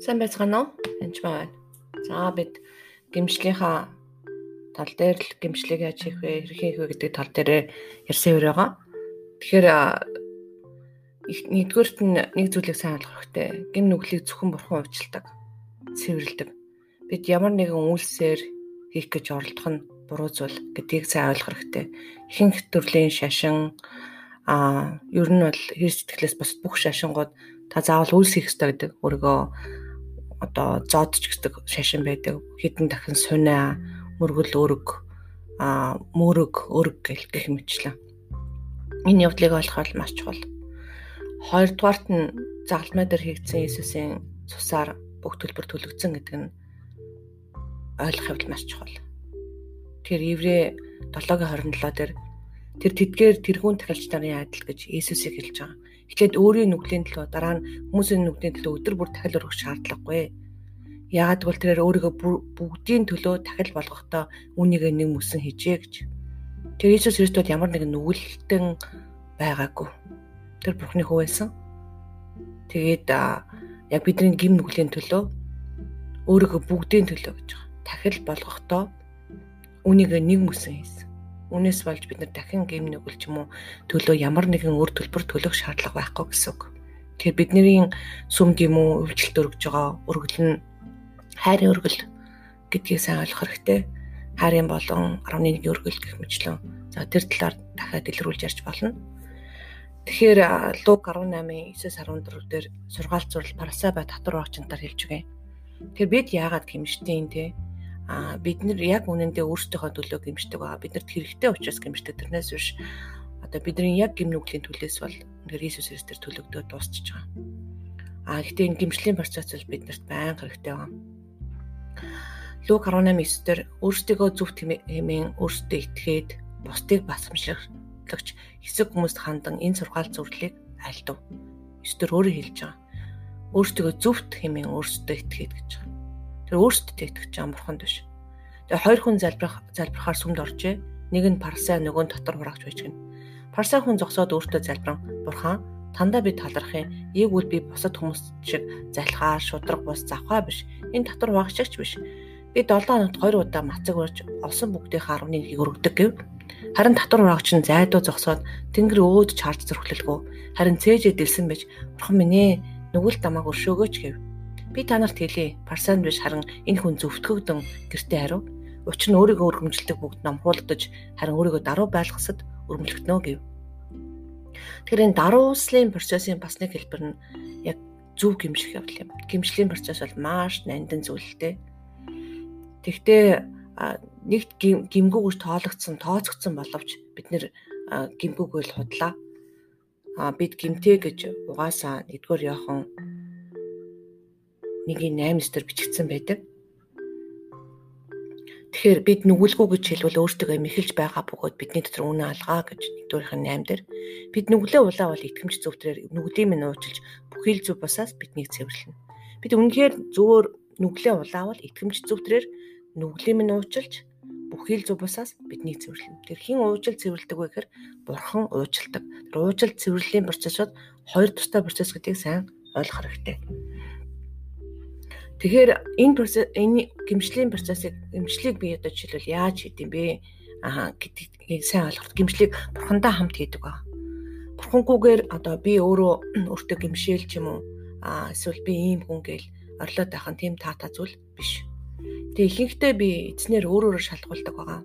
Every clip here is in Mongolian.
Сайн байцгаана уу? Энд байна. За бид гимшлийнхаа тал дээр л гимшлийг яаж хийх вэ, хэрхэн хийх вэ гэдэг тал дээр ярьсан үр байгаа. Тэгэхээр нэгдүгээрт нь нэг зүйлийг сайн ойлгох хэрэгтэй. Гим нүглийг зөвхөн бурхан уучлдаг, цэвэрлдэг. Бид ямар нэгэн үйлсээр хийх гэж оролдох нь буруу зүйл гэдгийг сайн ойлгох хэрэгтэй. Ихэнх төрлийн шашин а ер нь бол хэр сэтгэлээс бас бүх шашингууд та заавал үйлс хийх ёстой гэдэг өөрийгөө одоо зоодч гэдэг шашин байдаг. Хідэн дахин сунаа, мөргөл өрг, а мөрөг, өрг гэх мэтчлэн. Энэ явдлыг ойлгох маш чухал. Хоёрдугаарт нь загалмай дээр хийгдсэн Иесусийн цусаар бүх төлбөр төлөгдсөн гэдэг нь ойлгох явдал маш чухал. Тэр Еврэ 7:27 дээр тэр тэдгээр тэргүүн тахилч нарын адил гэж Иесусыг хэлж байгаа. Эхлээд өөрийн нүглийн төлөө дараа нь хүмүүсийн нүглийн төлөө өдөр бүр дахил өргөх шаардлагагүй. Яагаад гэвэл тэрээр өөрийгөө бүгдийн төлөө дахил болгохдоо үүнийг нэг мөсөн хийжээ гэж. Тэр Иесус Христос ямар нэгэн нүгэлтэн байгаагүй. Тэр Бурхны хүү байсан. Тэгээд яг бидний гим нүглийн төлөө өөрийгөө бүгдийн төлөө гэж. Дахил болгохдоо үүнийг нэг мөсөн хийсэн. Үүнээс болж бид нар дахин гэм нүгэл ч юм уу төлөө ямар нэгэн өөр төлбөр төлөх шаардлага байхгүй гэсэн үг. Тэгэхээр бидний сүм гэм үү өвчлөлт өргөж байгаа өргөл нь хайрын өргөл гэдгийг сайн ойлгох хэрэгтэй. Хайрын болон 11 өргөл гэх мэтлэн за тэр талаар дахиад илрүүлж ярьж болно. Тэгэхээр Луг 18-ын 9-14 дээр сургаалт зурл парасаба татвар багчнаар хэлж өгье. Тэгэхээр бид яагаад гимшдیں۔ те а бид нар яг үнэндээ өөрсдийнхөө төлөө гимшдэг байгаа. Биднэрт хэрэгтэй учраас гимшдэг. Тэрнээс биш одоо бидний яг гим нүглийн төлөөс бол үнээр Иесус Христээр төлөгдөө дуусчихж байгаа. А гэхдээ энэ гимшлийн процесс бол биднэрт байнга хэрэгтэй байна. Лук 18:9 дээр өөрсдийгөө зөвхт хэмээн өөрсдөө итгээд бусдыг басамшлагч хэсэг хүмүүст хандан энэ сургаал зүрлийг альдав. 9 дээр өөрөө хэлж байгаа. Өөрсдийгөө зөвхт хэмээн өөрсдөө итгээд гэж байгаа. Тэр өөрсдөө итгэж байгаа бурханд биш. Тэгээ хоёр хүн залбирах залбирахаар сүмд оржээ. Нэг нь парсаа нөгөө нь дотор хураагч байж гин. Парсаа хүн зогсоод өөртөө залбиран бурхан тандаа би талархын. Ийг үл би бусад хүмүүс шиг залхаа, шудраг бус завхаа биш. Энэ татвар багшигч биш. Би 7 хоногт 2 удаа мацаг урьж олсон бүгдийн 11-ийг өргөдөг гэв. Харин татвар багч нь зайдуу зогсоод тэнгэр өөд чарж зөрхлөлгөө. Харин цээжээ дэлсэн байж бурхан минь ээ нүгэл дамааг өршөөгөөч гэв. Би та нарт хэлье. Парсанд биш харин энэ хүн зөвтгөгдөн гэртээ хариу. Учир нь өөрийгөө өргөмжилдэг бүгд номхуулдаж харин өөрийгөө даруй байлгасад өргөмлөгднө гэв. Тэгэхээр энэ даруй услын процессын бас нэг хэлбэр нь яг зөв гимших явдал юм. Гимшлийн процесс бол маш нандин зүйлтэй. Тэгтээ нэгт гимгүүгүйж тоологдсон, тооцогдсон боловч бид нэр гимгүүгүй л худлаа. А бид гимтэй гэж угаасаа нэгдүгээр яахан 1-8 дээр бичигдсэн байдаг. Тэгэхээр бид нүгэлгүй гэж хэлвэл өөртөө мэхэлж байгаа бөгөөд бидний дотор үнэ алгаа гэж 1-8 дээр бид нүглээ улаа бол итгэмж зөвтрээр нүглийн минь уучлж бүхий л зөв басаас биднийг цэвэрлэнэ. Бид үнэхээр зөвөр нүглээ улаавал итгэмж зөвтрээр нүглийн минь уучлж бүхий л зөв басаас биднийг цэвэрлэнэ. Тэр хин уужил цэвэрлдэг вэ гэхээр бурхан уужилдаг. Тэр уужил цэвэрлэлийн процессод хоёр тустай процесс гэдгийг сайн ойлгох хэрэгтэй. Тэгэхээр энэ процесс энэ гимшлийн процессыг гимшлийг би одоо жишээлбэл яаж хийдэм бэ? Аа гэдгийг сайн ойлгох. Гимшлийг бурхандаа хамт хийдэг ба. Бурхангүйгээр одоо би өөрөө өөртөө гимшээл ч юм уу аа эсвэл би ийм хүн гээл орлоод байх нь тийм таата зүйл биш. Тэгээ ихэнхдээ би эзнэр өөр өөрөөр шалгуулдаг байгаа.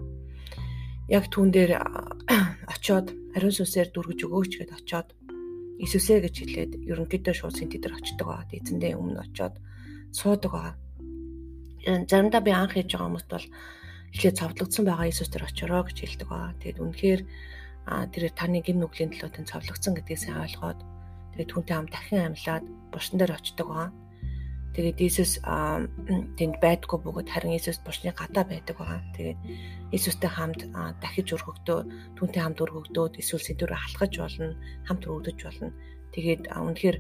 Яг түүн дээр очоод ариун сүнсээр дүргэж өгөөч гэд очоод Иесусээ гэж хэлээд ерөнхийдөө шууд синти дээр очдог байгаа. Эзэндээ өмнө очоод суудаг байгаа. Заримдаа би анх хийж байгаа хүмүүст бол эхлээд цовдлогдсон байгаа Иесус төр очороо гэж хэлдэг байгаа. Тэгээд үнэхээр тэр таны гин нүглийн төлөө тань цовдлогдсон гэдгийг сайн ойлгоод тэгээд түүнтэй хам дахин амьлаад буршин дээр очдог байгаа. Тэгээд Иесус тэнд байдгүй бөгөөд харин Иесус буршны гадаа байдаг байгаа. Тэгээд Иесустэй хамт дахиж өргөгдөө, түүнтэй хамт өргөгдөөд эсвэл сэдвэр халахж болно, хамт өргөдөж болно. Тэгээд үнэхээр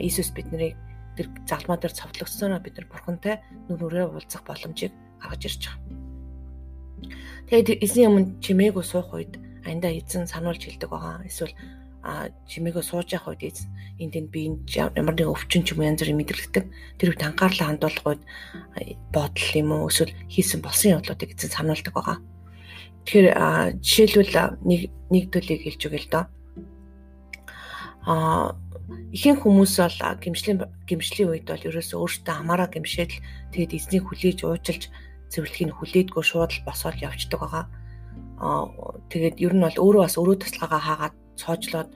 Иесус биднийг тэр залмаа дээр цовдлогдсоноо бид нар бурхантай нүр нүрээ уулзах боломжийг гаргаж ирж байгаа. Тэгээд эзэн өмнө чимээгүй суух үед аяндаа эзэн сануулж хэлдэг байгаа. Эсвэл а чимээгөө сууж явах үед энд тэнд би ямар нэгэн өвчин ч юм янз бүрийн мэдрэгдэг. Тэр үед анхаарлаа хандуулах үед бодол юм уу эсвэл хийсэн болсон явдлуудыг эзэн сануулдаг байгаа. Тэгэхээр жишээлбэл нэг нэг төлөйг хэлж өгье л доо. А ихэнх хүмүүс бол гимшлийн гимшлийн үед бол ерөөсөө өөртөө хамаараа гимшээл тэгээд эзнийг хүлээж уучлж цэвэрлэхийг хүлээдгүй шууд л босоод явцдаг байгаа. Аа тэгээд ер нь бол өөрөө бас өөрөө тасалгаагаа хаагаад цоожлоод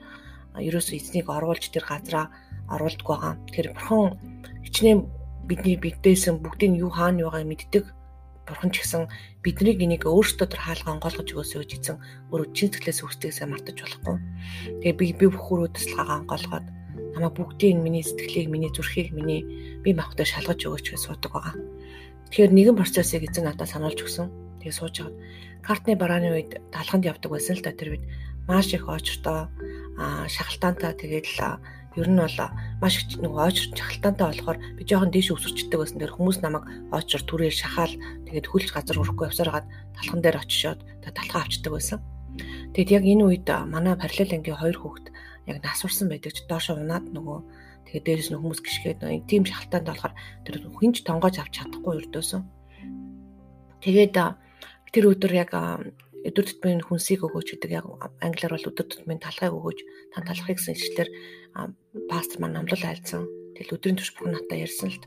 ерөөсөө эзнийг оруулж тэр газараа оруулдаг байгаа. Тэгэхээр бурхан хичнээн бидний бидээсэн бүгдийг юу хаана юугаа мэддэг. Бурхан ч гэсэн бидний энийг өөртөө тэр хаалга онгойлгож өгөөсөө гэж эзэн өөрөө чин сэтгэлээс үстэйсээ мартаж болохгүй. Тэгээ би би бүхүүрөө тасалгаагаа онгойлгоод намаа бүгдийг миний сэтгэлийг, миний зүрхийг, миний бие махбодоо шалгаж өгөөч гэж суудаг байгаа. Тэгэхээр нэгэн процессыг эзэн надад сануулж өгсөн. Тэгээ сууж аваад картны барааны үед талханд явдаг байсан л да тэр үед маш их очртоо шахалтаантай тэгээд л ер нь бол маш их нэг очр шахалтаантай болохоор би жоохон дээш өсөрчдөг байсан. Тэр хүмүүс намайг очр түрээ шахаал тэгээд хөлж газар өрөхгүй явсараад талхан дээр очишоод талхаа авчдаг байсан. Тэгэд яг энэ үед манай параллел ангийн хоёр хүүхэд яг нас урсан байдаг ч доошо унаад нөгөө тэгээд дээрэс нь хүмүүс гიშгээд тийм шахалтаанд болохоор тэр хинч тонгоож авч чадахгүй өрдөөсөн. Тэгээд тэр өдөр яг өдөр тутмын хүнсийг өгөөч гэдэг яг англиар бол өдөр тутмын талхайг өгөөч та талхайг гэсэн ишлэлээр пастор маань намлал айлцсан. Тэгэл өдрийн турш бурхан натаа ярьсан л.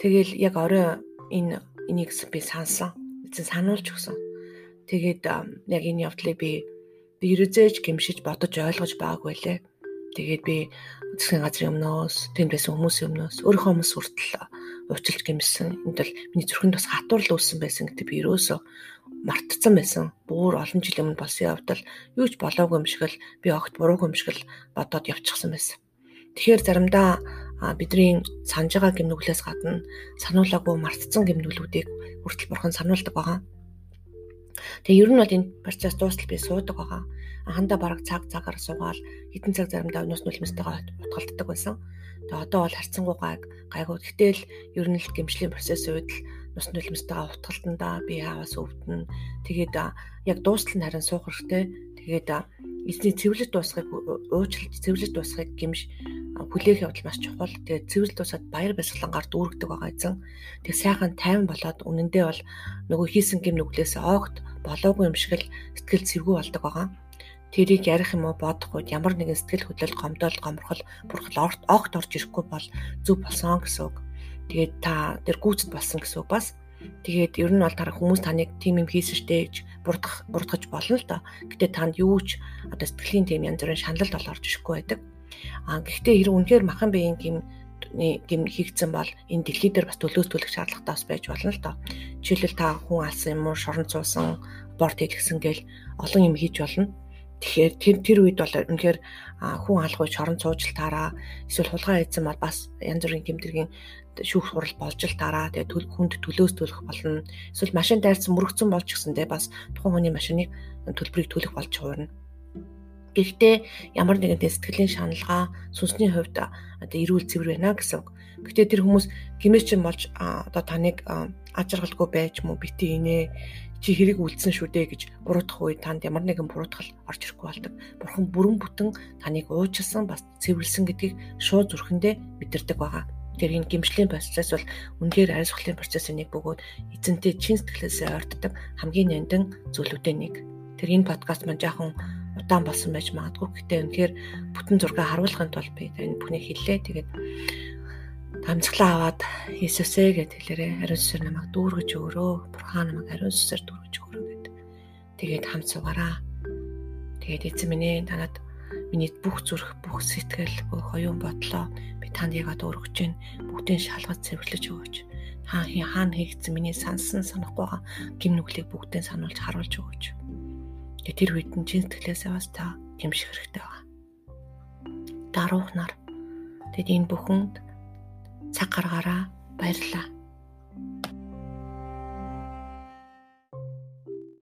Тэгэл яг орой энэ энийг би сансан. Эцэн сануулж өгсөн. Тэгээд яг энэ явдлыг би би ерөөзөөж гимшиж бодож ойлгож байгаагүй лээ. Тэгээд би засгийн газрын өмнөөс тэнд байсан хүмүүсийн өмнөөс өөрийнхөө хүмүүс хүртэл уучлж гимсэн. Энд бол миний зүрхэнд бас хатуурл үүссэн байсан гэдэг би ерөөсөө мартцсан байсан. Буур олон жилийн өмнө болсон явдал юу ч болоогүй юм шиг л би огт буруугүй юм шиг л бодоод явчихсан байсан. Тэгэхээр заримдаа бидний санаж байгаа гимнүглээс гадна сануулаагүй мартцсан гимнүглүүдийг хүртэл бурхан сануулдаг байгаа. Тэгээ ер нь бол энэ процесс дуустал би суудаг байгаа. Анхандаа бараг цаг цагаар суугаал хэдэн цаг заримдаа өнөөс нүлмэстэйгээ утгалддаг байсан. Тэгээ одоо бол харцсангуй гайг гайгүй. Гэтэл ер нь л гимшлийн процесс үед л нус нулимстайгаа утгалтандаа би хааваас өвдөн. Тэгээд яг дуустал нь харин суух хэрэгтэй. Тэгээд эзний цэвэрлэж дуусгахыг уучлалт цэвэрлэж дуусгахыг гимш хүлээх явдал маш чухал. Тэгээд цэвэрлэл дуусаад баяр баясгалангаар дүүргдэг байгаа эзэн. Тэгээд сайхан тайван болоод үнэндээ бол нөгөө хийсэн гим нүглээс огт болоогүй юм шиг л сэтгэл цэвгүй болдог байгаа. Тэрийг ярих юм уу бодох үед ямар нэгэн сэтгэл хөдлөл гомдол гомрхол бурхал огт орж ирэхгүй бол зүв болсон гэсэн үг. Тэгээд та тэр гүйцэд болсон гэсэн үг бас. Тэгээд ер нь бол тарах хүмүүс таныг тийм юм хийсэн штэ гэж бурдах бурдгаж болно л доо. Гэтэ танд юу ч одоо сэтгэлийн тийм янз бүрийн шаналлд бол орж ирэхгүй байдаг. А гэхдээ хэрэг үнэхээр махан биеийн гим гим хийгдсэн бол энэ дэлхий дээр бас төлөөс төлөх шаардлагатай бас байж болно л доо. Жишээлбэл та хүн алсан юм уу, шорон цуусан, борт хийлгсэн гээл олон юм хийж болно. Тэгэхээр тэр тэр үед бол үнэхээр хүн алгуй шорон цуужилтаараа эсвэл хулгай хийсэн бол бас янз бүрийн гэмтэргийн шүүх хурал болж л дараа тэгээ төл хүнд төлөөс төлөх болно. Эсвэл машин дайрсан мөрөгцөн болж гисэндээ бас тухайн хүний машиныг төлбөрийг төлөх болж хуурна. Гэхдээ ямар нэгэн сэтгэлийн шаналгаа сүнсний хувьд одоо эрүүл цэвэр байна гэсэн үг. Гэхдээ тэр хүмүүс гимээч болж одоо таныг ажиргалгүй байж мүү бити инээ чи хэрэг үлдсэн шүү дээ гэж буруутгах үед танд ямар нэгэн буруутгал орж ирэхгүй болдог. Бурхан бүрэн бүтэн таныг уучлсан бас цэвэрлсэн гэдгийг шууд зүрхэндээ мэдэрдэг байгаа. Тэр энэ гимшлийн процесс бол үнээр ариусгалын процессын нэг бөгөөд эзэнтэй чин сэтгэлээсээ ойртдог хамгийн нандин зүйлүүдийн нэг. Тэр энэ подкаст маань жаахан удаан болсон байж магадгүй. Гэтэ үнээр бүтэн зургийг харуулахын тулд би энэ бүхнийг хэллээ. Тэгээд амжилтлаа аваад Иесусээ гэд хэлээрээ ариун сүсэр намайг дүүргэж өгөрөө. Бурхан намайг ариун сүсэр дүүргэж өгөрөө гэд. Тэгээд хамт суугаараа. Тэгээд эзэн минь ээ танад миний бүх зүрх, бүх сэтгэл, бүх оюун бодлоо танд яг одоо өргөж чинь бүгдийг шалгаж цэвэрлэж өгөөч. Хаа хаана хийгдсэн миний сансан санахгүй байгаа гим нүглийг бүгдийг сануулж харуулж өгөөч. Тэгээ тэр үед нь чин сэтгэлээсээ бас та гимших хэрэгтэй байгаа. Даруухнаар тэгэд энэ бүхэнд цаг гаргаараа баярлалаа.